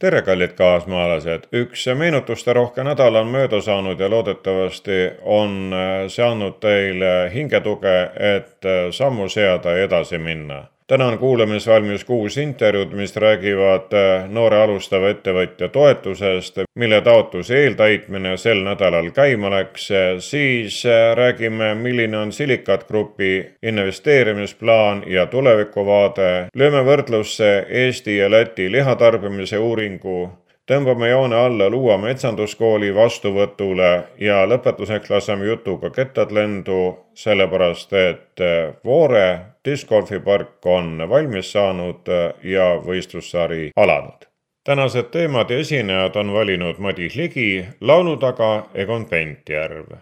tere, kallid kaasmaalased, üks meenutusterohke nädal on mööda saanud ja loodetavasti on see andnud teile hingetuge, et sammu seada ja edasi minna täna on kuulamisvalmis kuus intervjuud, mis räägivad äh, noore alustava ettevõtja toetusest, mille taotluse eeltäitmine sel nädalal käima läks. siis äh, räägime, milline on Silikat Grupi investeerimisplaan ja tulevikuvaade. lööme võrdlusse Eesti ja Läti lihatarbimise uuringu tõmbame joone alla Luua metsanduskooli vastuvõtule ja lõpetuseks laseme jutuga kettad lendu, sellepärast et Voore diskgolfipark on valmis saanud ja võistlussari alanud. tänased teemad ja esinejad on valinud Madis Ligi, laulu taga Egon Pentjärv.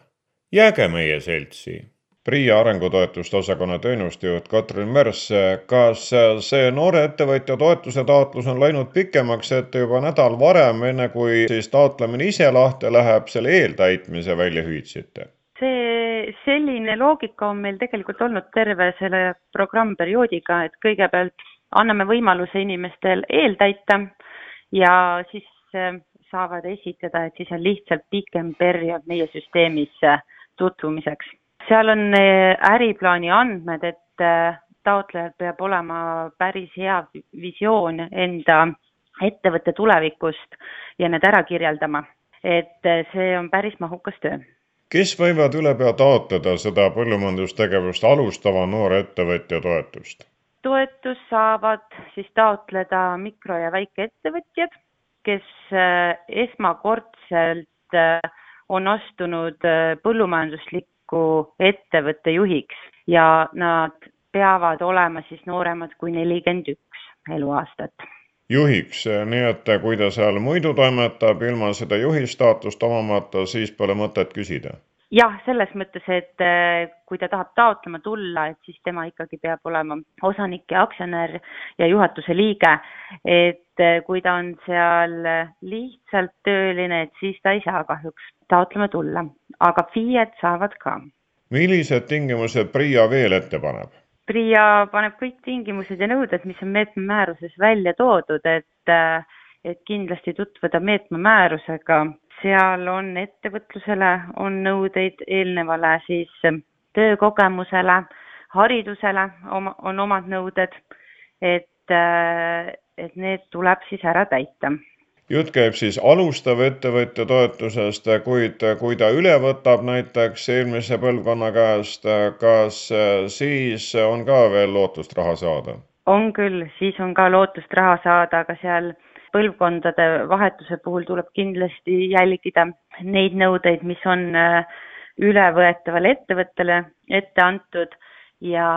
jääge meie seltsi PRIA arengutoetuste osakonna teenustejuht Katrin Märs, kas see noore ettevõtja toetuse taotlus on läinud pikemaks, et juba nädal varem, enne kui siis taotlemine ise lahti läheb, selle eeltäitmise välja hüüdsite? See selline loogika on meil tegelikult olnud terve selle programmperioodiga, et kõigepealt anname võimaluse inimestel eeltäita ja siis äh, saavad esitada, et siis on lihtsalt pikem periood meie süsteemis äh, tutvumiseks seal on eh, äriplaani andmed, et taotlejal peab olema päris hea visioon enda ettevõtte tulevikust ja need ära kirjeldama. et see on päris mahukas töö. Kes võivad ülepea taotleda seda põllumajandustegevust alustava noore ettevõtja toetust? toetust saavad siis taotleda mikro- ja väikeettevõtjad, kes esmakordselt on astunud põllumajanduslikku tuleviku ettevõtte juhiks ja nad peavad olema siis nooremad kui nelikümmend üks eluaastat. juhiks, nii et kui ta seal muidu toimetab ilma seda juhi staatust omamata, siis pole mõtet küsida? Jah, selles mõttes, et eh, kui ta tahab taotlema tulla, et siis tema ikkagi peab olema osanik ja aktsionär ja juhatuse liige. et eh, kui ta on seal lihtsalt tööline, et siis ta ei saa kahjuks taotlema tulla, aga FIE-d saavad ka. millised tingimused PRIA veel ette paneb? PRIA paneb kõik tingimused ja nõuded, mis on meetme määruses välja toodud, et, et kindlasti tutvuda meetme määrusega. Seal on ettevõtlusele, on nõudeid eelnevale siis töökogemusele, haridusele oma, on omad nõuded, et, et need tuleb siis ära täita jutt käib siis alustav ettevõtja toetusest, kuid kui ta üle võtab näiteks eelmise põlvkonna käest, kas siis on ka veel lootust raha saada? on küll, siis on ka lootust raha saada, aga seal põlvkondade vahetuse puhul tuleb kindlasti jälgida neid nõudeid, mis on äh, ülevõetavale ettevõttele ette antud ja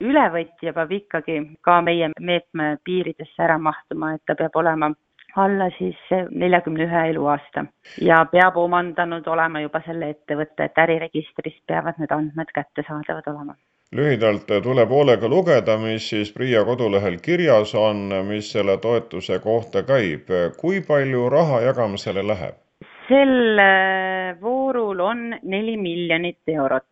ülevõtja peab ikkagi ka meie meetme piiridesse ära mahtuma, et ta peab olema alla siis neljakümne ühe eluaasta ja peab omandanud olema juba selle ettevõtte, et äriregistrist peavad need andmed kättesaadavad olema lühidalt tuleb hoolega lugeda, mis siis PRIA kodulehel kirjas on, mis selle toetuse kohta käib. kui palju raha jagamisele läheb? sel voorul on neli miljonit eurot.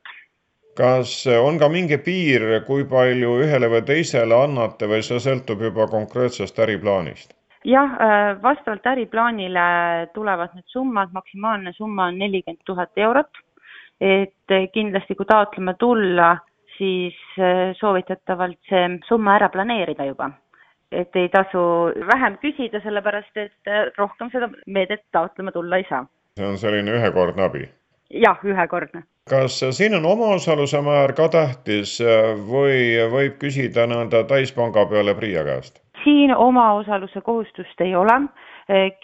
kas on ka mingi piir, kui palju ühele või teisele annate või see sõltub juba konkreetsest äriplaanist? jah, äh, vastavalt äriplaanile tulevad need summad, maksimaalne summa on nelikümmend tuhat eurot. et kindlasti, kui taotlema tulla, siis äh, soovitatavalt see summa ära planeerida juba. et ei tasu vähem küsida, sellepärast et äh, rohkem seda meedet taotlema tulla ei saa. see on selline ühekordne abi? jah, ühekordne. kas siin on omaosaluse määr ka tähtis või võib küsida nõnda täispanga peale PRIA käest? siin omaosaluse kohustust ei ole.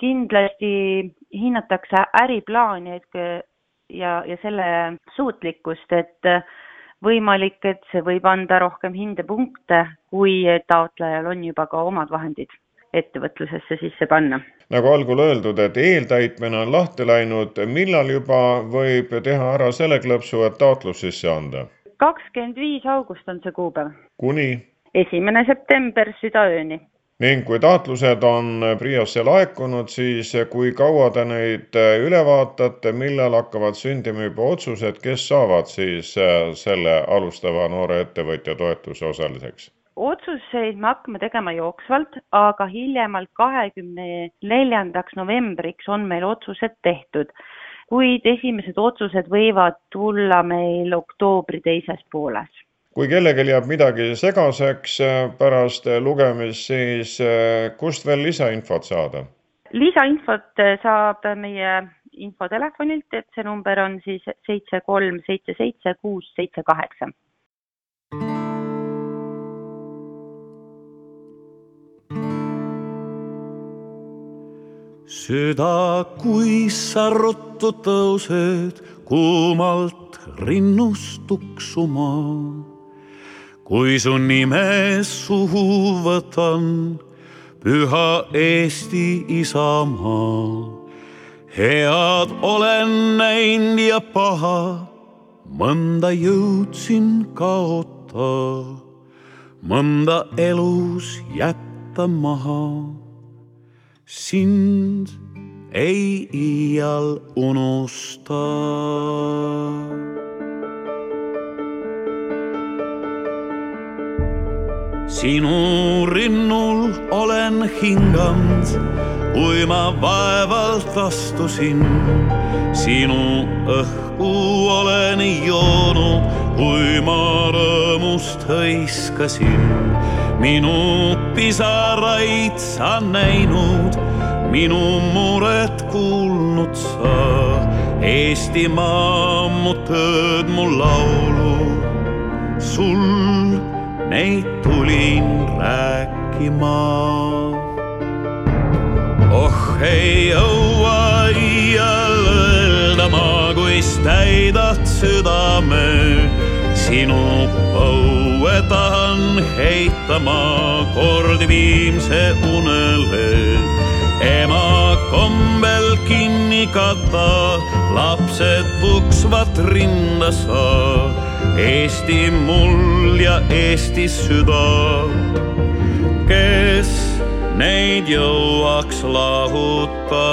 kindlasti hinnatakse äriplaani ja, ja selle suutlikkust, et võimalik, et see võib anda rohkem hindepunkte, kui taotlejal on juba ka omad vahendid ettevõtlusesse sisse panna. nagu algul öeldud, et eeltäitmine on lahti läinud, millal juba võib teha ära selle klõpsu, et taotlus sisse anda? kakskümmend viis august on see kuupäev. kuni? esimene september südaööni ning kui taotlused on PRIA-sse laekunud, siis kui kaua te neid üle vaatate, millal hakkavad sündima juba otsused, kes saavad siis selle alustava noore ettevõtja toetuse osaliseks? otsuseid me hakkame tegema jooksvalt, aga hiljemalt kahekümne neljandaks novembriks on meil otsused tehtud. kuid esimesed otsused võivad tulla meil oktoobri teises pooles kui kellelgi jääb midagi segaseks pärast lugemist, siis kust veel lisainfot saada? lisainfot saab meie infotelefonilt, et see number on siis seitse kolm seitse seitse kuus seitse kaheksa. süda, kui sa ruttu tõused kuumalt rinnust tuksuma. Kui su nime suhu võtan, püha Eesti isamaa. head olen näinud ja paha, mõnda jõudsin kaota, mõnda elus jätta maha sind ei iial unusta. Sinu rinnul olen hinganud, kui ma vaevalt astusin. sinu õhku olen joonud, kui ma rõõmust hõiskasin minu pisaraid sa näinud, minu muret kuulnud sa. Eestimaa, mu tööd, mu laulu, sul neid tulin rääkima. oh ei jõua iial öelda ma, kuis täidad südame sinu õue tahan heita ma kord viimse unele. ema kombel kinni kata, lapsed puksvad rinda sa. Eesti mul ja Eesti süda, kes neid jõuaks lahutada.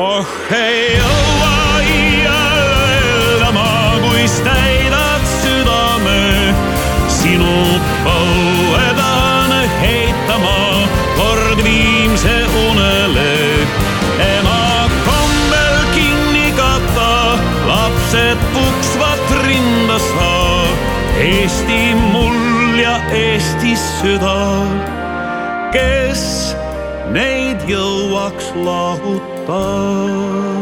oh ei jõua süda, kes neid jõuaks lahutada.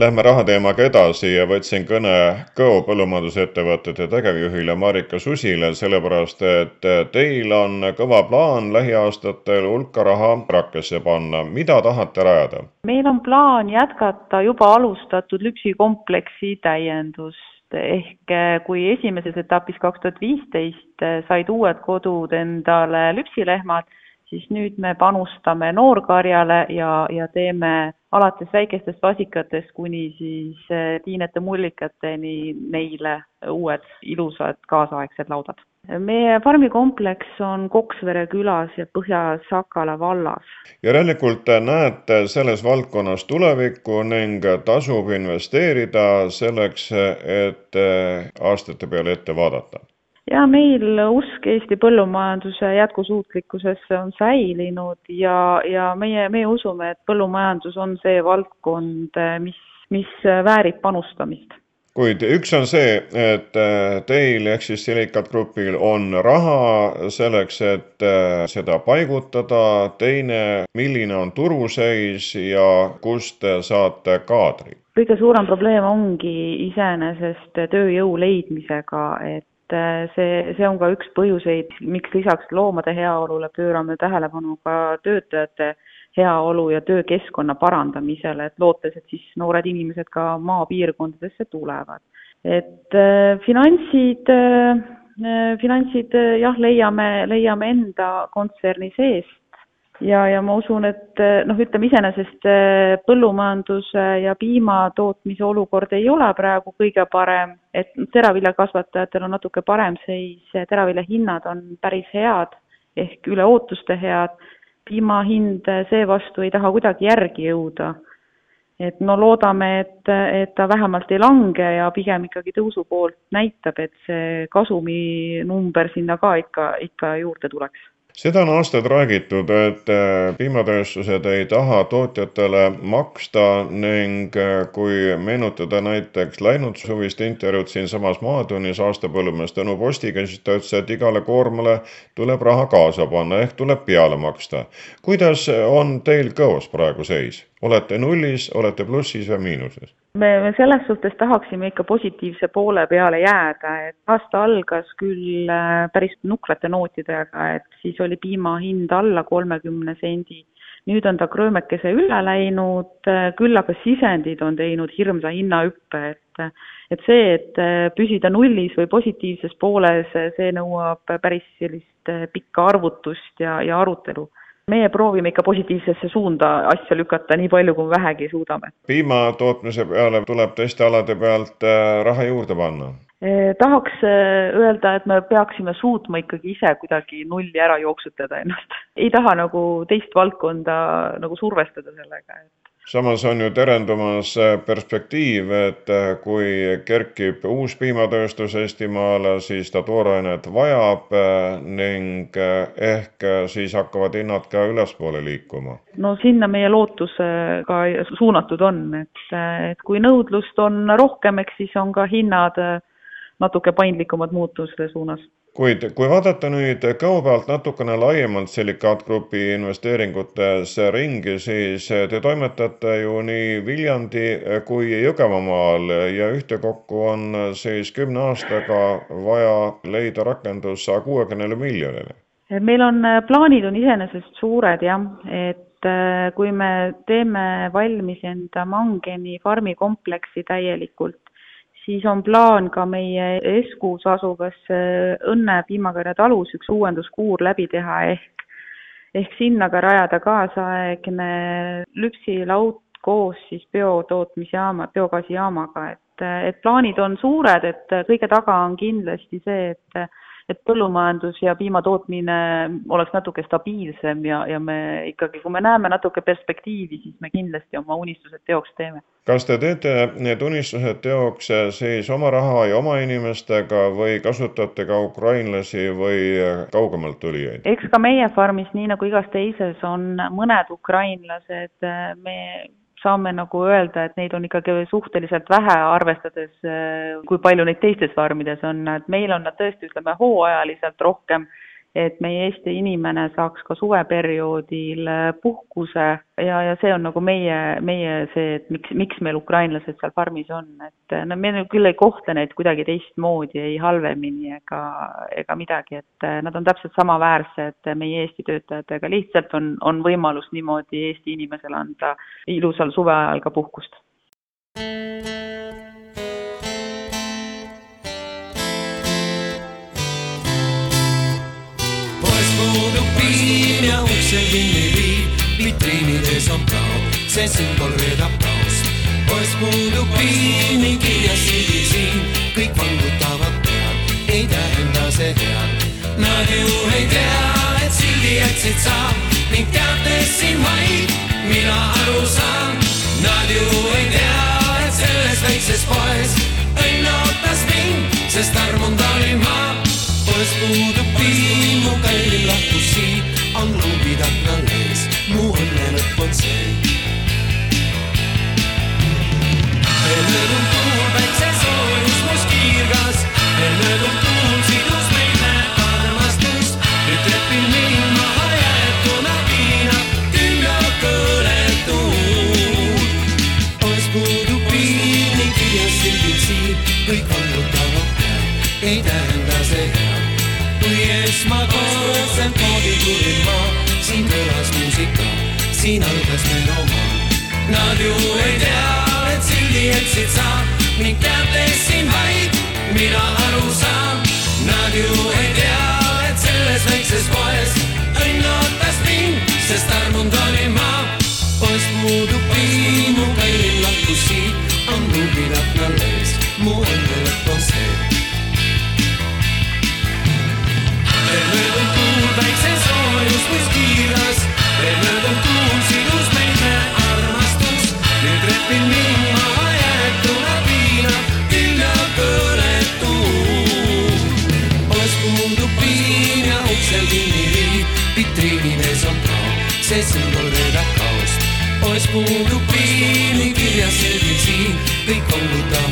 Lähme rahateemaga edasi ja võtsin kõne Kõo põllumajandusettevõtete tegevjuhile Marika Susile, sellepärast et teil on kõva plaan lähiaastatel hulka raha rakesse panna. mida tahate rajada? meil on plaan jätkata juba alustatud lüpsikompleksi täiendust ehk kui esimeses etapis kaks tuhat viisteist said uued kodud endale lüpsilehmad, siis nüüd me panustame noorkarjale ja, ja teeme alates väikestest vasikatest kuni siis tiinete mullikateni neile uued ilusad kaasaegsed laudad meie farmikompleks on Koksvere külas ja Põhja-Sakala vallas. järelikult näete selles valdkonnas tulevikku ning tasub investeerida selleks, et aastate peale ette vaadata ja meil usk Eesti põllumajanduse jätkusuutlikkusesse on säilinud ja, ja meie, meie usume, et põllumajandus on see valdkond, mis, mis väärib panustamist kuid üks on see, et äh, teil ehk siis Silikat Grupil on raha selleks, et äh, seda paigutada, teine, milline on turuseis ja kust saate kaadri? kõige suurem probleem ongi iseenesest tööjõu leidmisega, et äh, see, see on ka üks põhjuseid, miks lisaks loomade heaolule pöörame tähelepanu ka töötajate heaolu ja töökeskkonna parandamisele, et lootes, et siis noored inimesed ka maapiirkondadesse tulevad. et äh, finantsid äh,, finantsid jah, leiame, leiame enda kontserni seest ja, ja ma usun, et äh, noh, ütleme iseenesest äh, põllumajanduse ja piimatootmise olukord ei ole praegu kõige parem, et teraviljakasvatajatel on natuke parem seis, teravilja hinnad on päris head ehk üle ootuste head. Piima hind seevastu ei taha kuidagi järgi jõuda. et no loodame, et, et ta vähemalt ei lange ja pigem ikkagi tõusu poolt näitab, et see kasuminumber sinna ka ikka, ikka juurde tuleks seda on aastaid räägitud, et äh, piimatööstused ei taha tootjatele maksta ning äh, kui meenutada näiteks läinud suvist intervjuud siinsamas Maatunis aastapõllumees Tõnu Postiga, siis ta ütles, et igale koormale tuleb raha kaasa panna ehk tuleb peale maksta. kuidas on teil kõos praegu seis? Olete nullis, olete plussis või miinuses? me, me selles suhtes tahaksime ikka positiivse poole peale jääda, et aasta algas küll äh, päris nukrate nootidega, et siis oli piima hind alla kolmekümne sendi. nüüd on ta kröömekese üle läinud, äh, küll aga sisendid on teinud hirmsa hinnahüppe, et et see, et äh, püsida nullis või positiivses pooles, see nõuab päris sellist pikka arvutust ja, ja arutelu meie proovime ikka positiivsesse suunda asja lükata nii palju, kui vähegi suudame. piima tootmise peale tuleb teiste alade pealt äh, raha juurde panna? Tahaks äh, öelda, et me peaksime suutma ikkagi ise kuidagi nulli ära jooksutada ennast. ei taha nagu teist valdkonda nagu survestada sellega, et samas on ju terendumas äh, perspektiiv, et äh, kui kerkib uus piimatööstus Eestimaale, siis ta toorainet vajab äh, ning ehk siis hakkavad hinnad ka ülespoole liikuma. no sinna meie lootus ka suunatud on, et, et kui nõudlust on rohkem, eks siis on ka hinnad natuke paindlikumad muutuste suunas kuid kui vaadata nüüd kõhu pealt natukene laiemalt Silikaatgrupi investeeringutes ringi, siis te toimetate ju nii Viljandi kui Jõgevamaal ja ühtekokku on siis kümne aastaga vaja leida rakendus saja kuuekümnele miljonile. meil on, plaanid on iseenesest suured jah, et äh, kui me teeme valmis enda Mangeni farmikompleksi täielikult, siis on plaan ka meie Eskus asuvas äh, Õnne piimakarja talus üks uuenduskuur läbi teha ehk, ehk sinna ka rajada kaasaegne lüpsilaut koos siis biotootmisjaama, biogaasijaamaga, et, et plaanid on suured, et kõige taga on kindlasti see, et et põllumajandus ja piimatootmine oleks natuke stabiilsem ja, ja me ikkagi, kui me näeme natuke perspektiivi, siis me kindlasti oma unistused teoks teeme. kas te teete need unistused teoks siis oma raha ja oma inimestega või kasutate ka ukrainlasi või kaugemalt tulijaid? eks ka meie farmis, nii nagu igas teises, on mõned ukrainlased, me saame nagu öelda, et neid on ikkagi suhteliselt vähe, arvestades, kui palju neid teistes farmides on, et meil on nad tõesti, ütleme, hooajaliselt rohkem et meie Eesti inimene saaks ka suveperioodil äh, puhkuse. Ja, ja see on nagu meie, meie see, et miks, miks meil ukrainlased seal farmis on, et äh, no me küll ei kohtle neid kuidagi teistmoodi, ei halvemini ega, ega midagi, et äh, nad on täpselt samaväärsed meie Eesti töötajatega, lihtsalt on, on võimalus niimoodi Eesti inimesele anda ilusal suveajal ka puhkust. Ja ukse kinni viib, vitriinides on plau, see sümbol reedab kaost. poes puudub piim, kirjas siin, kõik vangutavad pead, ei tähenda see head. Nad ju ei tea, et sildi jätsid sa ning teates siin vaid mina aru saan. Nad ju ei tea, et selles väikses poes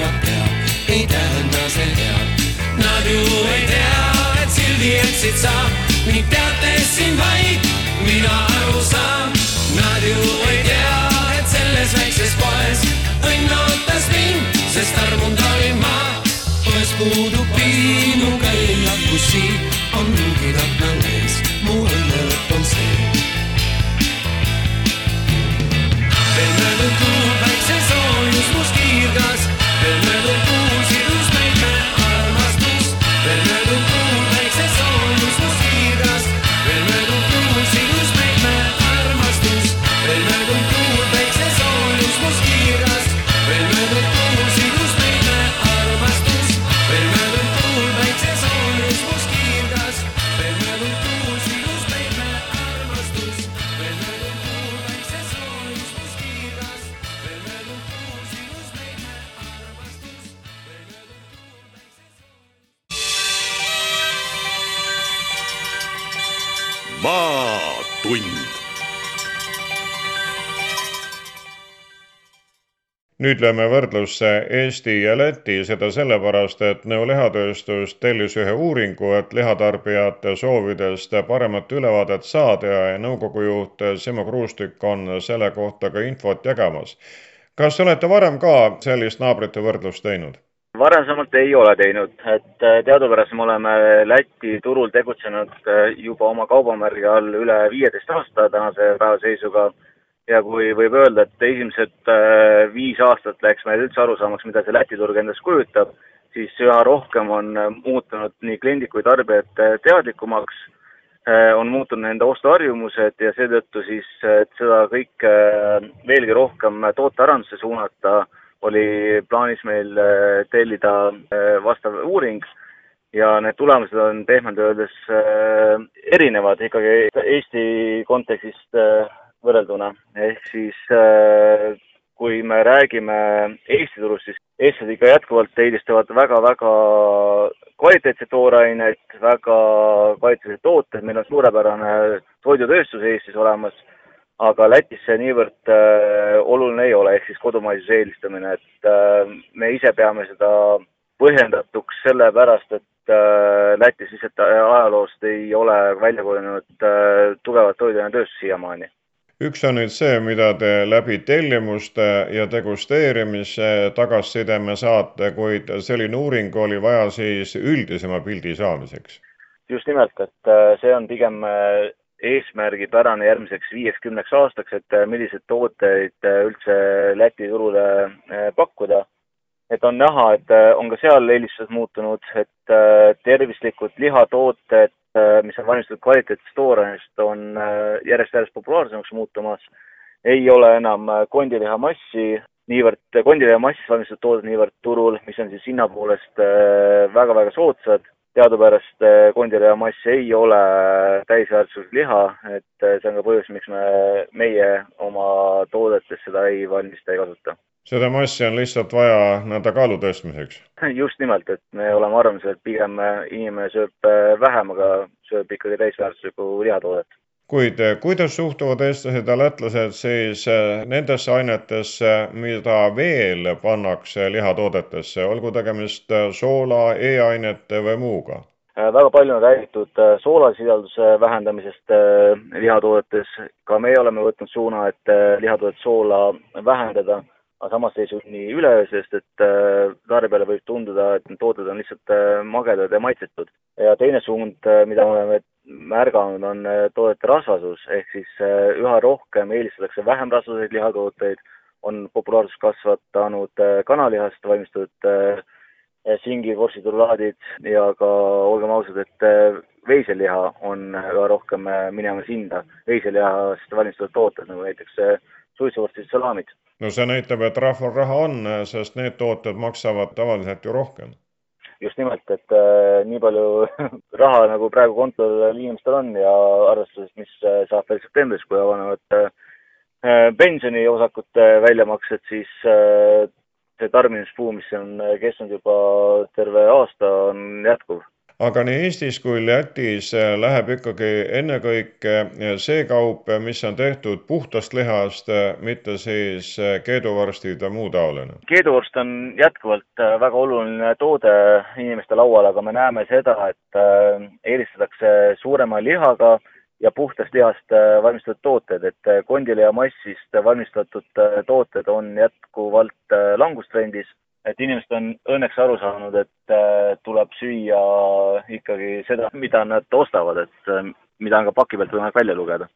kongutavad pead, ei tähenda see head. Nad ju ei tea, et sildi jätsid sa ning teates siin vaid mina aru saan. Nad ju ei tea, et selles väikses poes õnn ootas mind, sest armunud olin ma. poes puudub piin, mu kallim lahkus siit, on nüüd lööme võrdlusse Eesti ja Läti, seda sellepärast, et Nõo lihatööstus tellis ühe uuringu, et lihatarbijate soovidest paremat ülevaadet saada ja nõukogu juht Simo Kruustik on selle kohta ka infot jagamas. kas olete varem ka sellist naabrite võrdlust teinud? varasemalt ei ole teinud, et teadupärast me oleme Läti turul tegutsenud juba oma kaubamärgi all üle viieteist aasta tänase päeva seisuga ja kui võib öelda, et esimesed äh, viis aastat läks meil üldse arusaamaks, mida see Läti turg endast kujutab, siis üha rohkem on äh, muutunud nii kliendid kui tarbijad teadlikumaks, äh, on muutunud nende ostuharjumused ja seetõttu siis, et seda kõike veelgi rohkem tootearendusse suunata, oli plaanis meil tellida vastav uuring. Ja need tulemused on pehmelt öeldes erinevad ikkagi Eesti kontekstist võrrelduna, ehk siis äh, kui me räägime Eesti turust, siis eestlased ikka jätkuvalt eelistavad väga-väga kvaliteetseid tooraineid, väga kvaliteetseid tooteid, meil on suurepärane toidutööstus Eestis olemas, aga Lätis see niivõrd äh, oluline ei ole, ehk siis kodumaisuse eelistamine, et äh, me ise peame seda põhjendatuks sellepärast, et äh, Lätis lihtsalt ajaloost ei ole välja kujunenud äh, tugevat toiduainetööstust siiamaani üks on nüüd see, mida te läbi tellimuste ja degusteerimise tagasisideme saate, kuid selline uuring oli vaja siis üldisema pildi saamiseks. just nimelt, et äh, see on pigem äh, eesmärgipärane järgmiseks viieks-kümneks aastaks, et äh, milliseid tooteid üldse Läti turule pakkuda. et on näha, et on ka seal eelistused muutunud, et tervislikud lihatooted mis on valmistatud kvaliteetsest toorainest, on äh, järjest-järjest populaarsemaks muutumas. ei ole enam äh, kondilihamassi niivõrd, kondilihamassist valmistatud tooted niivõrd turul, mis on siis hinna poolest väga-väga soodsad. teadupärast Kondile ja mass ei ole täisväärtuslik liha, et see on ka põhjus, miks me, meie oma toodetes seda ei valmista, ei kasuta seda massi on lihtsalt vaja nii-öelda kaalu tõstmiseks? just nimelt, et me oleme arvamusel, et pigem inimene sööb vähem, aga sööb ikkagi täisväärtuslikku lihatoodet kuid eh, kuidas suhtuvad eestlased ja lätlased siis eh, nendesse ainetesse, mida veel pannakse lihatoodetesse, olgu tegemist soola e, E-ainete või muuga? väga palju on räägitud soolasisalduse vähendamisest lihatoodetes, ka meie oleme võtnud suuna, et lihatoodet soola vähendada, aga samas ei sunni üleöö, sest et tarbijale võib tunduda, et need tooted on lihtsalt magedad ja maitsetud. ja teine suund, mida me oleme märganud, on äh, toodete rasvasus, ehk siis äh, üha rohkem eelistatakse vähem rasvaseid lihatooteid, on populaarsust kasvatanud äh, kanalihast valmistatud singi, vorstitulaadid ja ka olgem ausad, et veiseliha on üha rohkem minemas hinda, veiselihast valmistatud tooted, nagu näiteks suitsuvorstid, salaamid. No see näitab, et rahval raha on, sest need tooted maksavad tavaliselt ju rohkem. Just nimelt, et äh, nii palju raha nagu praegu kontol inimestel on ja arvestades, mis äh, saab veel septembris, kui avanevad äh, pensioniosakute väljamaksed, siis äh, see tarbimisbuum, mis on kestnud juba terve aasta, on jätkuv aga nii Eestis kui Lätis äh, läheb ikkagi ennekõike äh, see kaup, äh, mis on tehtud puhtast lihast, mitte siis keeduvorstid ja muu taoline? keeduvorst on jätkuvalt väga oluline toode inimeste laual, aga me näeme seda, et eelistatakse suurema lihaga ja puhtast lihast valmistatud tooted, et kondile ja massist valmistatud tooted on jätkuvalt langustrendis et inimesed on õnneks aru saanud, et äh, tuleb süüa ikkagi seda, mida nad ostavad, et äh, mida on ka paki pealt võimalik välja lugeda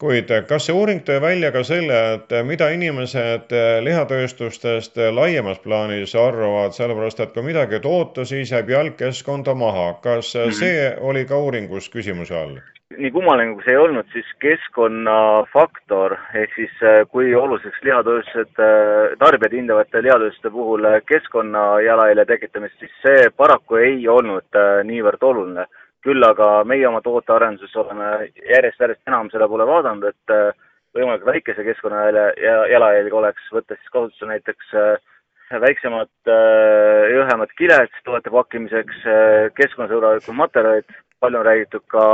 kuid kas see uuring tõi välja ka selle, et mida inimesed lihatööstustest laiemas plaanis arvavad, sellepärast et kui midagi toota, siis jääb jalg keskkonda maha. kas mhm. see oli ka uuringus küsimuse all? Nii kummaline kui see ei olnud, siis keskkonnafaktor ehk siis äh, kui oluliseks lihatööstused, äh, tarbijad hindavad lihatööstuste puhul äh, keskkonna jalajälje tekitamist, siis see paraku ei olnud niivõrd oluline. küll aga meie oma tootearenduses oleme järjest-järjest enam selle poole vaadanud, et võimalikult väikese keskkonna jalajälg oleks, võttes siis kasutusele näiteks väiksemad jõhemad kiled toodete pakkimiseks, keskkonnasõbralikud materjalid, palju on räägitud ka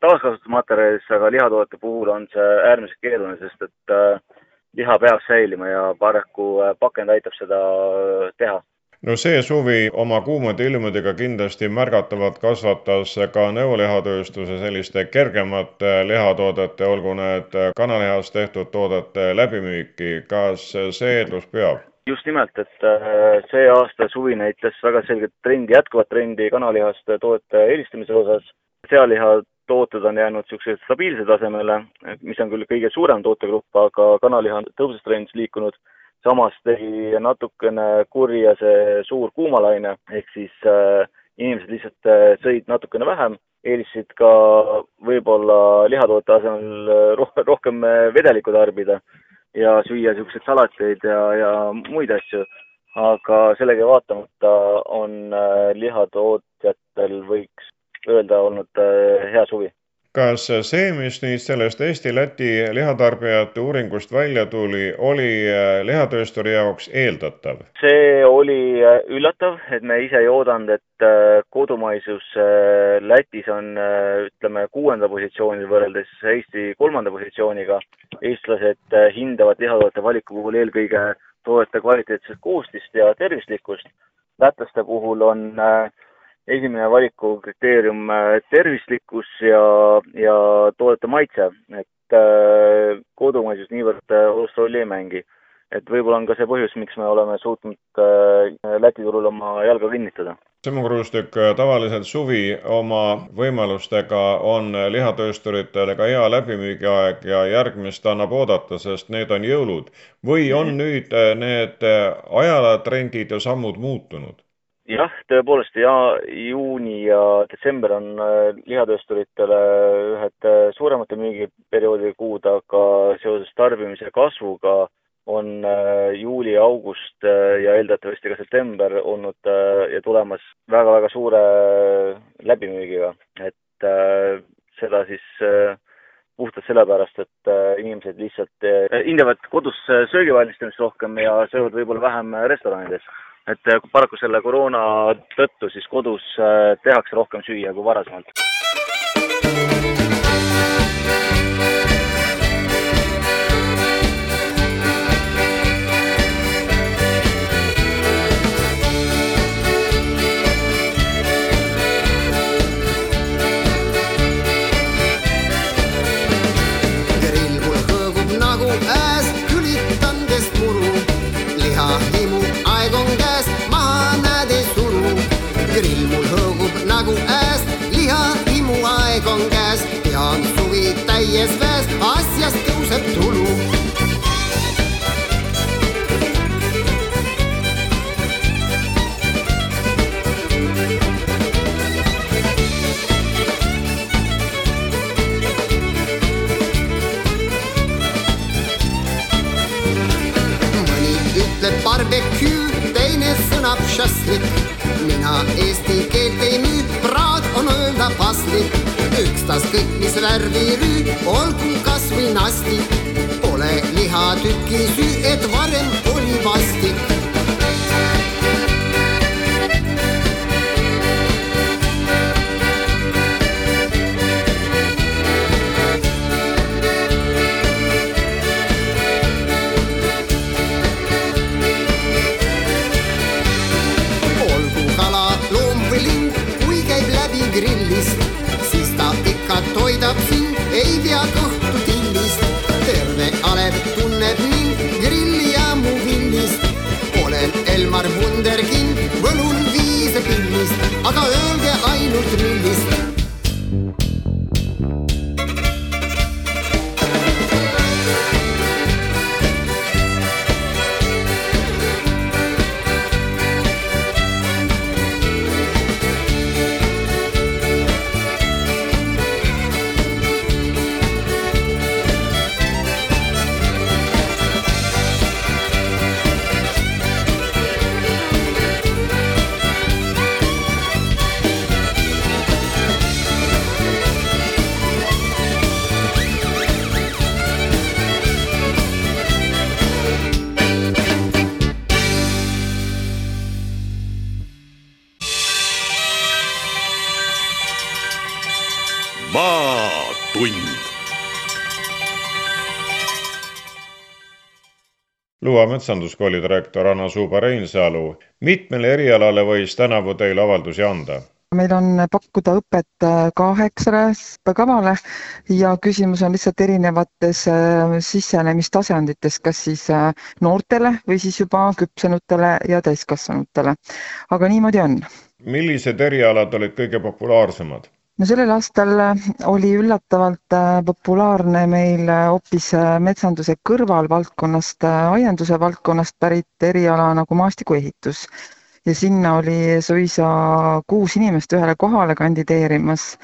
taaskasutusmaterjalidesse, aga lihatoodete puhul on see äärmiselt keeruline, sest et äh, liha peab säilima ja paraku äh, pakend aitab seda äh, teha no see suvi oma kuumade ilmadega kindlasti märgatavalt kasvatas ka nõulihatööstuse selliste kergemate lihatoodete, olgu need kanalihast tehtud toodete läbimüüki. kas see eeldus peab? just nimelt, et see aasta suvi näitas väga selget trendi, jätkuvat trendi kanalihast toodete eelistamise osas. sealiha tooted on jäänud niisugusele stabiilsele tasemele, mis on küll kõige suurem tootegrupp, aga kanaliha on tõuses trendis liikunud. samas tegi natukene kurja see suur kuumalaine, ehk siis äh, inimesed lihtsalt äh, sõid natukene vähem, eelistasid ka võib-olla lihatoote asemel äh, roh rohkem äh, vedelikku tarbida ja süüa niisuguseid salateid ja, ja muid asju. aga sellega vaatamata on äh, lihatootjatel võiks öelda olnud äh, hea suvi. kas see, mis nüüd sellest Eesti-Läti lihatarbijate uuringust välja tuli, oli äh, lihatöösturi jaoks eeldatav? see oli äh, üllatav, et me ise ei oodanud, et kodumaisus Lätis on ütleme kuuenda positsioonil võrreldes Eesti kolmanda positsiooniga. eestlased hindavad lihatoodete valiku puhul eelkõige toodete kvaliteetset koostist ja tervislikkust. lätlaste puhul on äh, esimene valikukriteerium äh, tervislikkus ja, ja toodete maitse, et äh, kodumaisus niivõrd äh, olulist rolli ei mängi. et võib-olla on ka see põhjus, miks me oleme suutnud äh, Läti turul oma jalga kinnitada. Simo Kruustik, tavaliselt suvi oma võimalustega on lihatöösturitel ka hea läbimüügiaeg ja järgmist annab oodata, sest need on jõulud. või on mhm. nüüd äh, need äh, ajalatrendid ja sammud muutunud? Jah, tõepoolest ja juuni ja detsember on äh, lihatöösturitele ühed äh, suuremate müügiperioodi kuud, aga seoses tarbimise kasvuga on juuli, august ja eeldatavasti ka september olnud ja tulemas väga-väga suure läbimüügiga, et seda siis puhtalt sellepärast, et inimesed lihtsalt hindavad kodus söögi valmistamist rohkem ja söövad võib-olla vähem restoranides. Et paraku selle koroona tõttu siis kodus tehakse rohkem süüa kui varasemalt. Täies väes asjast tõuseb tulu. mõni ütleb barbecue, teine sõnab šašlik. mina eesti keelt ei müü, praad on öelda paslik ükstaskõik mis värvi rüü, nastik. Pole lihatüki süü, et varem aga öelge ainult millist metsanduskooli direktor Anna Suuba-Reinsalu. mitmele erialale võis tänavu teile avaldusi anda? meil on pakkuda õpet kaheksale õppekavale ja küsimus on lihtsalt erinevates äh, sissenemistasandites, kas siis äh, noortele või siis juba küpsenutele ja täiskasvanutele. aga niimoodi on. millised erialad olid kõige populaarsemad? No sellel aastal äh, oli üllatavalt äh, populaarne meil äh, hoopis metsanduse kõrvalvaldkonnast, aianduse valdkonnast pärit eriala nagu maastikuehitus ja sinna oli suisa kuus inimest ühele kohale kandideerimas.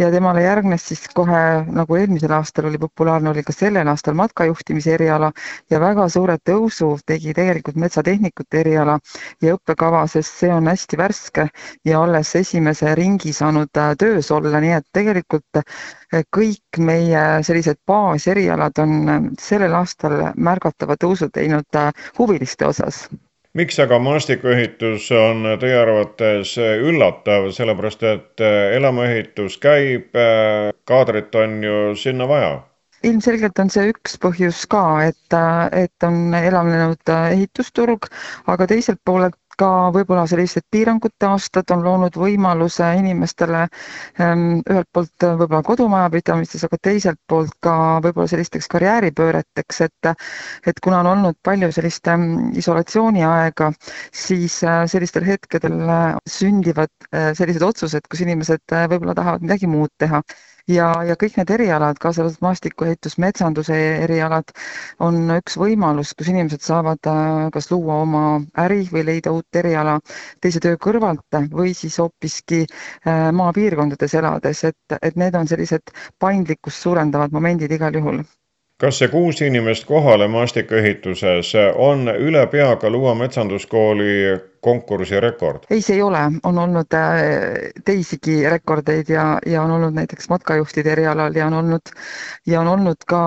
Ja temale järgnes siis kohe, nagu eelmisel aastal oli populaarne, oli ka sellel aastal matkajuhtimise eriala ja väga suure tõusu tegi tegelikult metsatehnikute eriala ja õppekava, sest see on hästi värske ja alles esimese ringi saanud äh, töös olla, nii et tegelikult äh, kõik meie sellised baaserialad on äh, sellel aastal märgatava tõusu teinud huviliste osas miks aga maastikuehitus on teie arvates üllatav, sellepärast et elamuehitus käib, kaadrit on ju sinna vaja? ilmselgelt on see üks põhjus ka, et, et on elavnenud ehitusturg, aga teiselt poolelt ka võib-olla sellised piirangute aastad on loonud võimaluse inimestele ähm, ühelt poolt võib-olla kodumajapidamistes, aga teiselt poolt ka võib-olla sellisteks karjääripööreteks, et et kuna on olnud palju sellist ähm, isolatsiooniaega, siis äh, sellistel hetkedel äh, sündivad sellised otsused, kus inimesed võib-olla tahavad midagi muud teha ja, ja kõik need erialad, kaasa arvatud maastikuehitus, metsanduse erialad, on üks võimalus, kus inimesed saavad äh, kas luua oma äri või leida uut eriala teise töö kõrvalt või siis hoopiski äh, maapiirkondades elades, et, et need on sellised paindlikkust suurendavad momendid igal juhul kas see kuus inimest kohale maastikuehituses on üle pea ka Luua metsanduskooli konkursi rekord? ei, see ei ole, on olnud äh, teisigi rekordeid ja, ja on olnud näiteks matkajuhtide erialal ja on olnud ja on olnud ka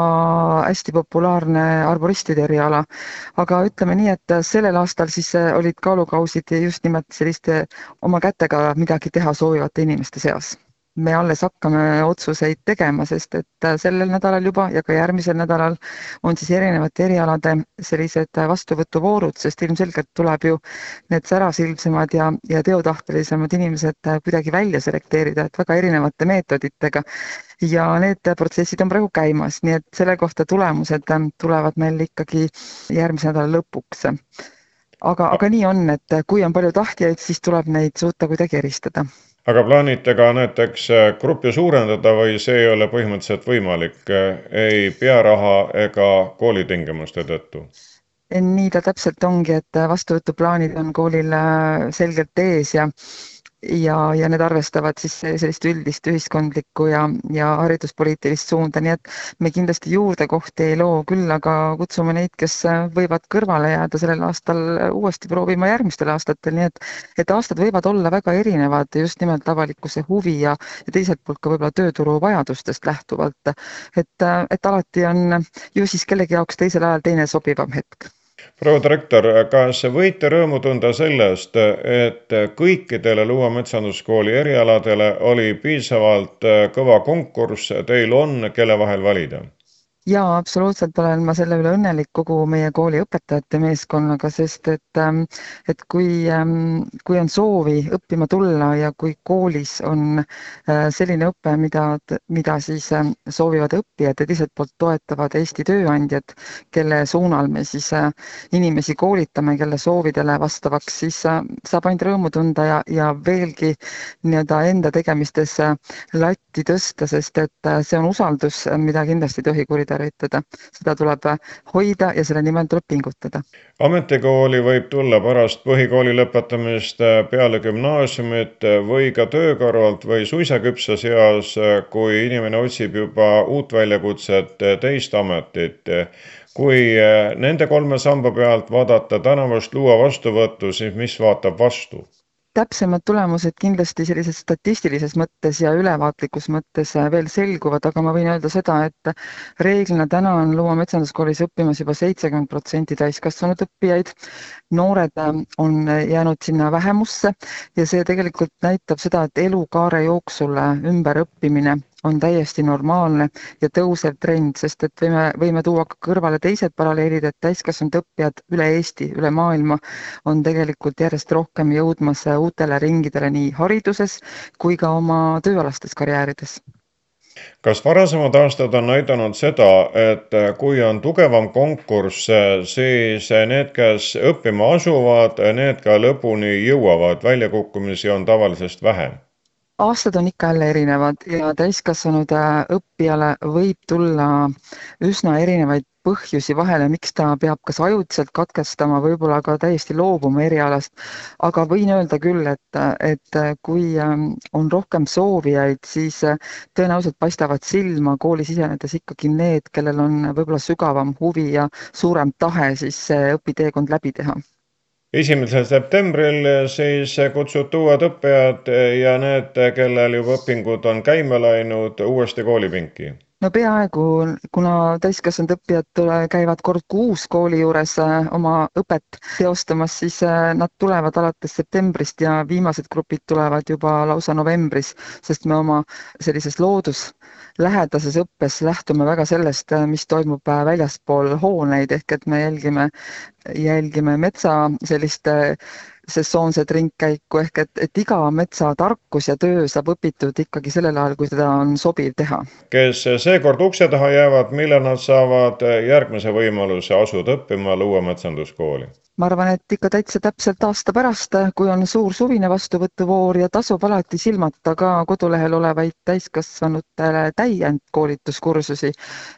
hästi populaarne arboristide eriala. aga ütleme nii, et sellel aastal siis äh, olid kaalukausid just nimelt selliste oma kätega midagi teha soovivate inimeste seas me alles hakkame otsuseid tegema, sest et sellel nädalal juba ja ka järgmisel nädalal on siis erinevate erialade sellised vastuvõtuvoorud, sest ilmselgelt tuleb ju need särasilmsemad ja, ja teotahtelisemad inimesed kuidagi välja selekteerida, et väga erinevate meetoditega. ja need protsessid on praegu käimas, nii et selle kohta tulemused tulevad meil ikkagi järgmise nädala lõpuks aga, aga nii on, et kui on palju tahtjaid, siis tuleb neid suuta kuidagi eristada aga plaanite ka näiteks äh, gruppi suurendada või see ei ole põhimõtteliselt võimalik äh, ei pearaha ega koolitingimuste tõttu? nii ta täpselt ongi, et vastuvõtuplaanid on koolil äh, selgelt ees ja ja, ja need arvestavad siis sellist üldist ühiskondlikku ja, ja hariduspoliitilist suunda, nii et me kindlasti juurdekohti ei loo, küll aga kutsume neid, kes võivad kõrvale jääda sellel aastal uuesti proovima järgmistel aastatel, nii et, et aastad võivad olla väga erinevad just nimelt avalikkuse huvi ja, ja teiselt poolt ka võib-olla tööturu vajadustest lähtuvalt. et, et alati on ju siis kellegi jaoks teisel ajal teine sobivam hetk proua direktor, kas võite rõõmu tunda sellest, et kõikidele Luua metsanduskooli erialadele oli piisavalt kõva konkurss, teil on, kelle vahel valida? Jaa, absoluutselt olen ma selle üle õnnelik kogu meie kooli õpetajate meeskonnaga, sest et, ähm, et kui, ähm, kui on soovi õppima tulla ja kui koolis on äh, selline õpe, mida, mida siis ähm, soovivad õppijad ja teiselt poolt toetavad Eesti tööandjad, kelle suunal me siis äh, inimesi koolitame, kelle soovidele vastavaks, siis äh, saab ainult rõõmu tunda ja, ja veelgi nii-öelda enda tegemistes latti tõsta, sest et see on usaldus, mida kindlasti ei tohi kuritarvitada seda tuleb hoida ja selle nimel tuleb pingutada. ametikooli võib tulla pärast põhikooli lõpetamist peale gümnaasiumit või ka töö kõrvalt või suisa küpsas eas, kui inimene otsib juba uut väljakutset, teist ametit kui nende kolme samba pealt vaadata tänavust luua vastuvõttu, siis mis vaatab vastu? Täpsemad tulemused kindlasti sellises statistilises mõttes ja ülevaatlikus mõttes äh, veel selguvad, aga ma võin öelda seda, et reeglina täna on Luua metsanduskoolis õppimas juba seitsekümmend protsenti täiskasvanud õppijaid. noored äh, on jäänud sinna vähemusse ja see tegelikult näitab seda, et elukaare jooksul äh, ümberõppimine on täiesti normaalne ja tõusev trend, sest et võime, võime tuua ka kõrvale teised paralleelid, et täiskasvanud õppijad üle Eesti, üle maailma on tegelikult järjest rohkem jõudmas uutele ringidele nii hariduses kui ka oma tööalastes karjäärides kas varasemad aastad on näidanud seda, et kui on tugevam konkurss, siis need, kes õppima asuvad, need ka lõpuni jõuavad, väljakukkumisi on tavalisest vähem? Aastad on ikka jälle erinevad ja täiskasvanud äh, õppijale võib tulla üsna erinevaid põhjusi vahele, miks ta peab kas ajutiselt katkestama, võib-olla ka täiesti loobuma erialast. aga võin öelda küll, et, et kui ähm, on rohkem soovijaid, siis äh, tõenäoliselt paistavad silma kooli sisenedes ikkagi need, kellel on võib-olla sügavam huvi ja suurem tahe siis see õpiteekond läbi teha esimesel septembril siis kutsuti uued õppijad ja need, kellel juba õpingud on käima läinud, uuesti koolipinki. No peaaegu, kuna täiskasvanud õppijad käivad kord kuus kooli juures äh, oma õpet teostamas, siis äh, nad tulevad alates septembrist ja viimased grupid tulevad juba lausa novembris, sest me oma sellises looduslähedases õppes lähtume väga sellest, äh, mis toimub väljaspool hooneid, ehk et me jälgime jälgime metsa sellist sesoonset ringkäiku ehk et, et iga metsatarkus ja töö saab õpitud ikkagi sellel ajal, kui seda on sobiv teha. kes seekord ukse taha jäävad, millal nad saavad järgmise võimaluse asuda õppima Luua metsanduskooli? ma arvan, et ikka täitsa täpselt aasta pärast, kui on suur suvine vastuvõtuvoor ja tasub alati silmata ka kodulehel olevaid täiskasvanutele täiendkoolituskursusi.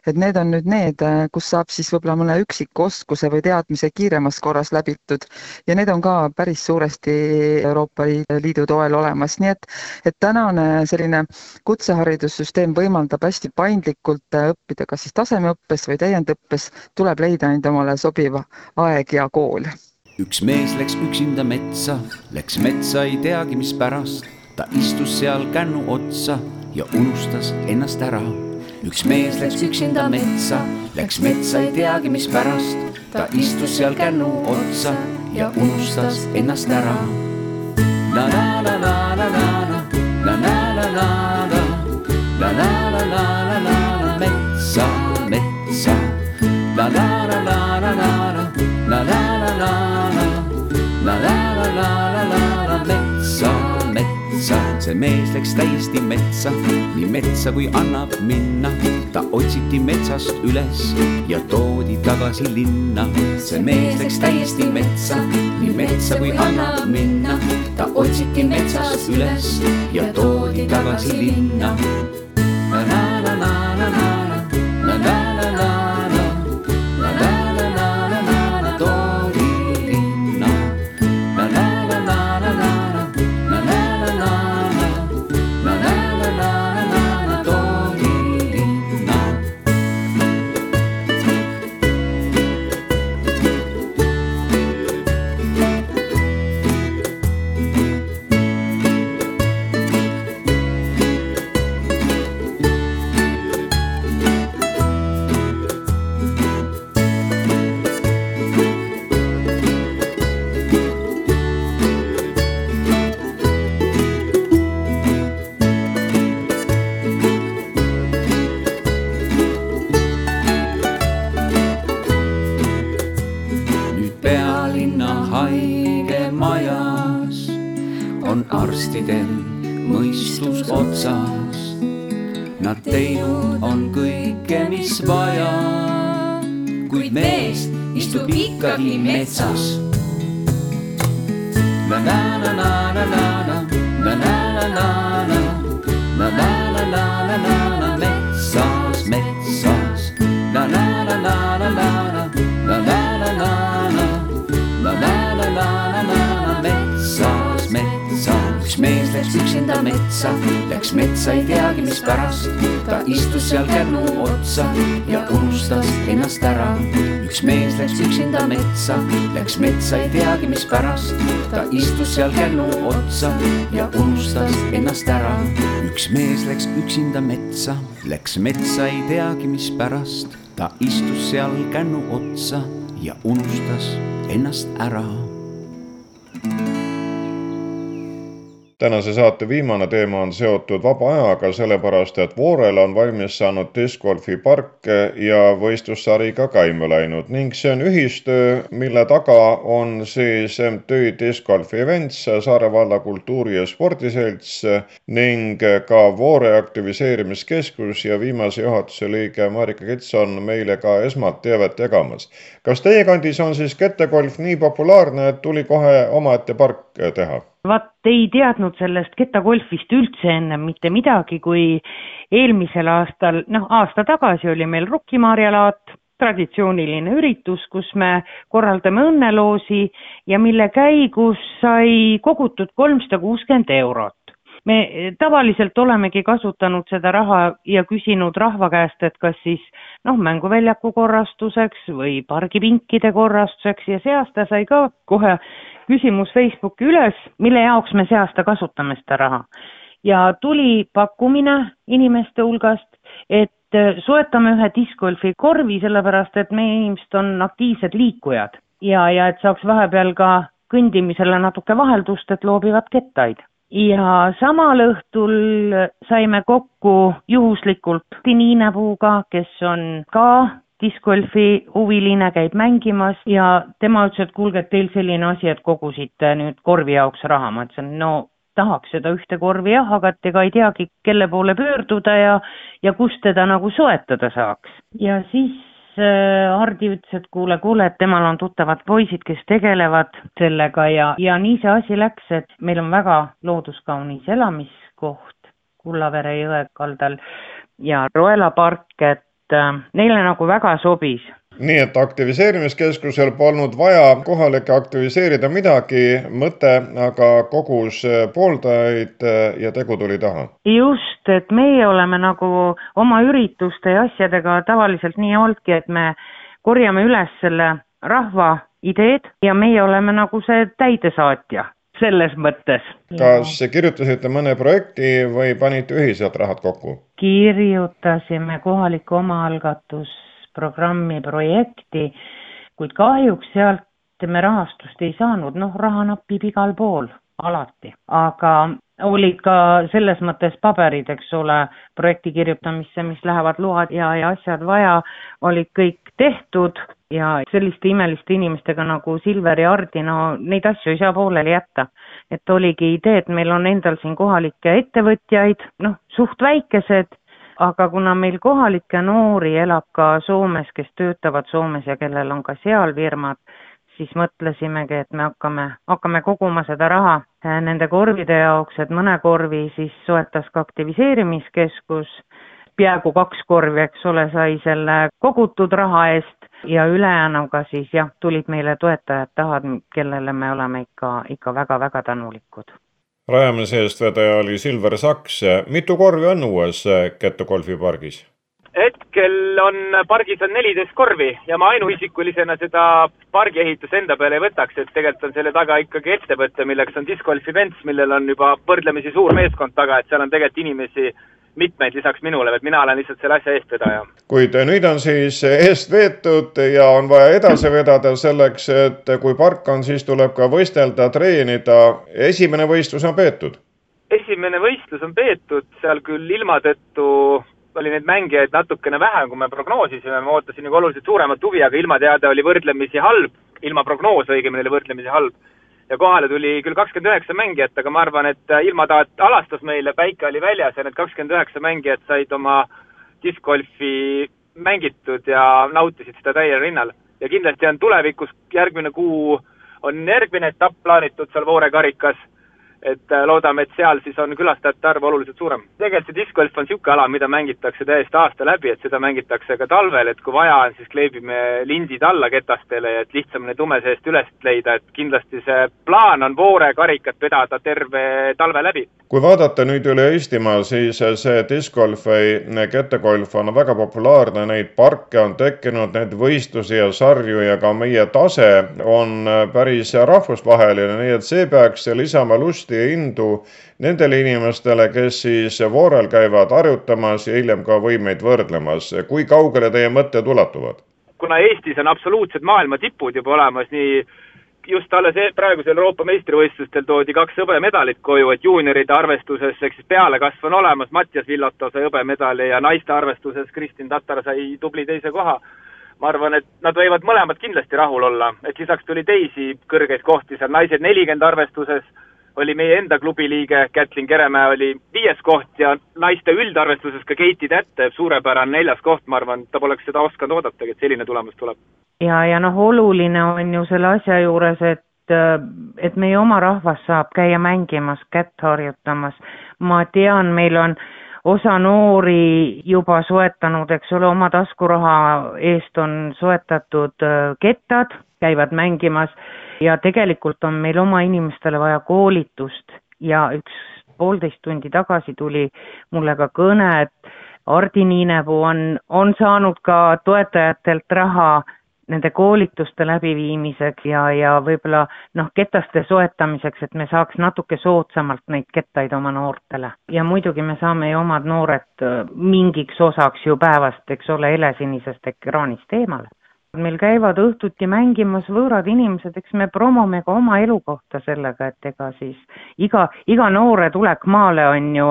et need on nüüd need, kus saab siis võib-olla mõne üksiku oskuse või teadmise kiiremas korras läbitud ja need on ka päris suuresti Euroopa Liidu toel olemas, nii et, et tänane selline kutseharidussüsteem võimaldab hästi paindlikult õppida kas siis tasemeõppes või täiendõppes, tuleb leida enda omale sobiv aeg ja kool üks mees läks üksinda metsa, läks metsa ei teagi, mispärast. ta istus seal kännu otsa ja unustas ennast ära. üks mees läks üksinda metsa, läks metsa ei teagi, mispärast. ta istus seal kännu otsa ja unustas ennast ära. la la la la la la, la la la la la, la la la la la la, metsa, metsa. la la la la la la, la la la la la, la la. Metsa, see mees läks täiesti metsa, nii metsa kui annab minna. ta otsiti metsast üles ja toodi tagasi linna. see mees läks täiesti metsa, nii metsa kui annab minna. ta otsiti metsast üles ja toodi tagasi linna. la la la la la la la la la di mezzos. Na na na na na na na na na na na na na na na na na mezzos mezzos. Na na na na na na na na na na na na na na na na na mezzos mezzos. Schmerzlich sich in der Mezzos. Üks metsa ei teagi, mispärast. ta istus seal kännu otsa ja unustas ennast ära. üks mees läks üksinda metsa, läks metsa ei teagi, mispärast. ta istus seal kännu otsa ja unustas ennast ära. üks mees läks üksinda metsa, läks metsa ei teagi, mispärast. ta istus seal kännu otsa ja unustas ennast ära tänase saate viimane teema on seotud vaba ajaga, sellepärast et Voorel on valmis saanud discgolfi park ja võistlussari ka käima läinud ning see on ühistöö, mille taga on siis MTÜ Discgolf Events, Saare valla kultuuri- ja spordiselts ning ka Voore aktiviseerimiskeskus ja viimase juhatuse liige Marika Kits on meile ka esmalt teavet jagamas. kas teie kandis on siis kettegolf nii populaarne, et tuli kohe omaette park teha? Vaat ei teadnud sellest kettagolfist üldse ennem mitte midagi, kui eelmisel aastal, noh aasta tagasi oli meil Rukkimarjalaat, traditsiooniline üritus, kus me korraldame õnneloosi ja mille käigus sai kogutud kolmsada kuuskümmend eurot. me tavaliselt olemegi kasutanud seda raha ja küsinud rahva käest, et kas siis noh, mänguväljaku korrastuseks või pargipinkide korrastuseks ja see aasta sai ka kohe küsimus Facebooki üles, mille jaoks me see aasta kasutame seda raha. ja tuli pakkumine inimeste hulgast, et soetame ühe discgolfi korvi, sellepärast et meie inimesed on aktiivsed liikujad ja, ja et saaks vahepeal ka kõndimisele natuke vaheldust, et loobivad kettaid. ja samal õhtul saime kokku juhuslikult Niinepuuga, kes on ka discgolfi huviline käib mängimas ja tema ütles, et kuulge, et teil selline asi, et kogusite nüüd korvi jaoks raha, ma ütlesin, no tahaks seda ühte korvi jah, aga et ega ei teagi, kelle poole pöörduda ja, ja kust teda nagu soetada saaks. ja siis Hardi ütles, et kuule, kuule, et temal on tuttavad poisid, kes tegelevad sellega ja, ja nii see asi läks, et meil on väga looduskaunis elamiskoht Kullavere jõe kaldal ja Roela park, et äh, neile nagu väga sobis nii et aktiviseerimiskeskusel polnud vaja kohalikke aktiviseerida midagi, mõte aga kogus pooldajaid ja tegu tuli taha. just, et meie oleme nagu oma ürituste ja asjadega tavaliselt nii olnudki, et me korjame üles selle rahva ideed ja meie oleme nagu see täidesaatja selles mõttes. kas kirjutasite mõne projekti või panite ühiselt rahad kokku? kirjutasime kohaliku omaalgatusprogrammi projekti, kuid kahjuks sealt me rahastust ei saanud, noh, raha napib igal pool, alati, aga olid ka selles mõttes paberid, eks ole, projekti kirjutamisse, mis lähevad load ja, ja asjad vaja, olid kõik tehtud ja selliste imeliste inimestega nagu Silver ja Hardi, no neid asju ei saa pooleli jätta. et oligi idee, et meil on endal siin kohalikke ettevõtjaid, noh, suht väikesed, aga kuna meil kohalikke noori elab ka Soomes, kes töötavad Soomes ja kellel on ka seal firmad, siis mõtlesimegi, et me hakkame, hakkame koguma seda raha äh, nende korvide jaoks, et mõne korvi siis soetas ka aktiviseerimiskeskus, peaaegu kaks korvi, eks ole, sai selle kogutud raha eest ja ülejäänuga siis jah, tulid meile toetajad taha, kellele me oleme ikka, ikka väga-väga tänulikud rajamise eestvedaja oli Silver Saks. mitu korvi on uues Ketto golfipargis? hetkel on, pargis on neliteist korvi ja ma ainuisikulisena seda pargi ehitust enda peale ei võtaks, et tegelikult on selle taga ikkagi ettevõte, milleks on Disc Golf Events, millel on juba võrdlemisi suur meeskond taga, et seal on tegelikult inimesi mitmeid lisaks minule, et mina olen lihtsalt selle asja eestvedaja. kuid nüüd on siis eest veetud ja on vaja edasi vedada selleks, et kui park on, siis tuleb ka võistelda, treenida. esimene võistlus on peetud? esimene võistlus on peetud, seal küll ilma tõttu oli neid mängijaid natukene vähem, kui me prognoosisime, ma ootasin nagu oluliselt suuremat huvi, aga ilmateade oli võrdlemisi halb, ilma prognoos õigemini oli võrdlemisi halb. Ja kohale tuli küll kakskümmend üheksa mängijat, aga ma arvan, et ilmataat alastas meile, päike oli väljas ja need kakskümmend üheksa mängijat said oma diskgolfi mängitud ja nautisid seda täiel rinnal. ja kindlasti on tulevikus, järgmine kuu on järgmine etapp plaanitud seal Voore karikas et äh, loodame, et seal siis on külastajate arv oluliselt suurem. tegelikult see diskgolf on niisugune ala, mida mängitakse täiesti aasta läbi, et seda mängitakse ka talvel, et kui vaja on, siis kleebime lindid alla ketastele, et lihtsam neid lume seest üles leida, et kindlasti see plaan on Voore karikat vedada terve talve läbi. kui vaadata nüüd üle Eestimaa, siis see diskgolf või kettegolf on väga populaarne, neid parke on tekkinud, neid võistlusi ja sarju ja ka meie tase on päris rahvusvaheline, nii et see peaks lisama lust lusti ja indu nendele inimestele, kes siis voorel käivad harjutamas ja hiljem ka võimeid võrdlemas. kui kaugele teie mõtted ulatuvad? kuna Eestis on absoluutsed maailma tipud juba olemas, nii just alles e-, praegusel Euroopa meistrivõistlustel toodi kaks hõbemedalit koju, et juunioride arvestuses ehk siis pealekasv on olemas, Mattias Villato sai hõbemedali ja naiste arvestuses Kristin Tatar sai tubli teise koha. ma arvan, et nad võivad mõlemad kindlasti rahul olla, et lisaks tuli teisi kõrgeid kohti seal, naised nelikümmend arvestuses oli meie enda klubi liige Kätlin Keremäe oli viies koht ja naiste üldarvestuses ka Keiti Tätte, suurepärane neljas koht, ma arvan, ta poleks seda osanud oodatagi, et selline tulemus tuleb. ja, ja noh, oluline on ju selle asja juures, et et meie oma rahvas saab käia mängimas, kätt harjutamas. ma tean, meil on osa noori juba soetanud, eks ole, oma taskuraha eest on soetatud kettad, käivad mängimas ja tegelikult on meil oma inimestele vaja koolitust ja üks poolteist tundi tagasi tuli mulle ka kõne, et Hardi Niinepuu on, on saanud ka toetajatelt raha nende koolituste läbiviimiseks ja, ja võib-olla noh, ketaste soetamiseks, et me saaks natuke soodsamalt neid kettaid oma noortele. ja muidugi me saame ju omad noored äh, mingiks osaks ju päevast, eks ole, helesinisest ekraanist eemale meil käivad õhtuti mängimas võõrad inimesed, eks me promome ka oma elukohta sellega, et ega siis iga, iga noore tulek maale on ju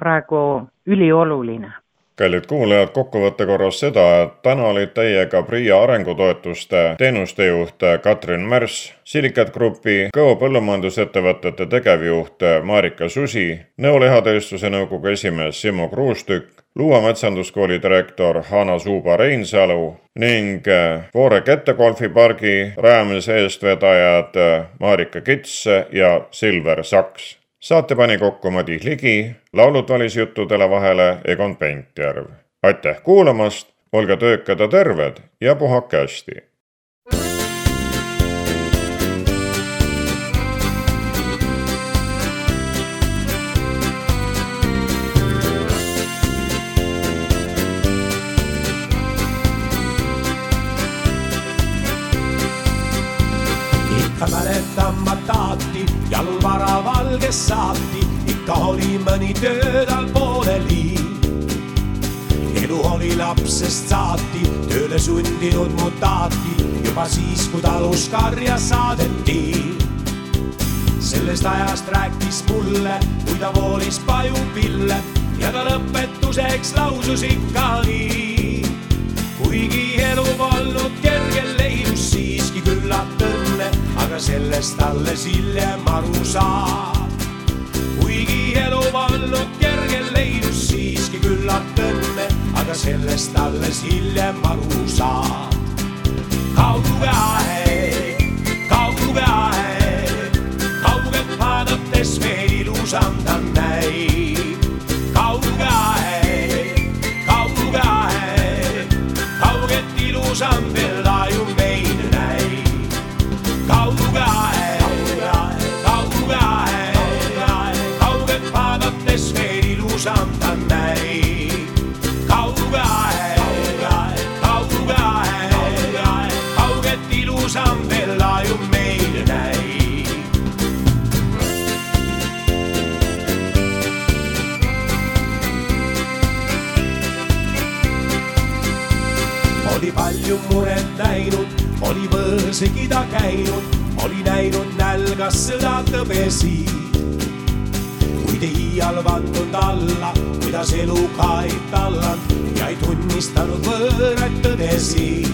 praegu ülioluline. Kallid kuulajad, kokkuvõtte korras seda, et täna olid teiega PRIA arengutoetuste teenustejuht Katrin Märs, Silikat Grupi Kõo põllumajandusettevõtete tegevjuht Marika Susi, Nõo lihatööstuse nõukogu esimees Simo Kruustükk, Luua metsanduskooli direktor Hanna Suuba-Reinsalu ning Voore kettegolfipargi rajamise eestvedajad Marika Kits ja Silver Saks saate pani kokku Madis Ligi, laulud valis juttudele vahele Egon Pentjärv. aitäh kuulamast, olge töökad ja terved ja puhake hästi! ikka mäletan ma jalul varavalges saati, ikka oli mõni töö tal pooleli. elu oli lapsest saati, tööle sundinud mu taati, juba siis, kui talus karja saadeti. sellest ajast rääkis mulle, kui ta voolis pajupille ja ta lõpetuseks lausus ikka nii. kuigi elu polnud kerge, leidus siiski küllalt õnne, aga sellest alles hiljem aru saad. Kuigi elu polnud kerge, leidus siiski küllalt õnne, aga sellest alles hiljem aru saad. kauge aeg, kauge aeg, kaugelt vaadates veel ilusam ta näib. kauge aeg, kauge aeg, kauget ilusam veel laiu oli võõrsegi ta käinud, oli näinud nälgas sõda tõbesi. kuid ei iial vandnud alla, kuidas eluga ei tallanud ja ei tunnistanud võõraid tõdesid.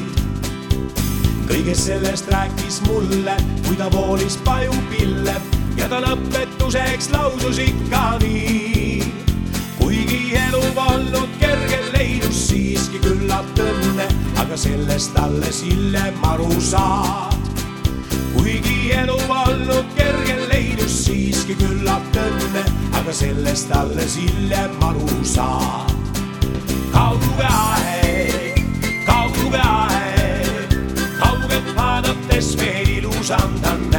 kõigest sellest rääkis mulle, kui ta voolis pajupille ja ta lõpetuseks lausus ikka nii. kuigi elu polnud kerge, leidus siiski küllalt õnne, aga sellest alles hiljem aru saad. kuigi elu polnud kerge, leidus siiski küllalt õnne, aga sellest alles hiljem aru saad. kauge aeg, kauge aeg, kaugelt vaadates veel ilusam ta näib.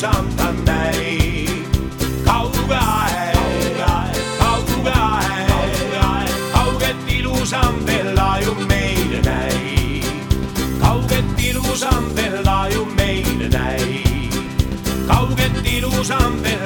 Ta näib. kauge aeg, kauge aeg, kauget ilusam veel laiu meid näib. kauget ilusam veel laiu meid näib. kauget ilusam veel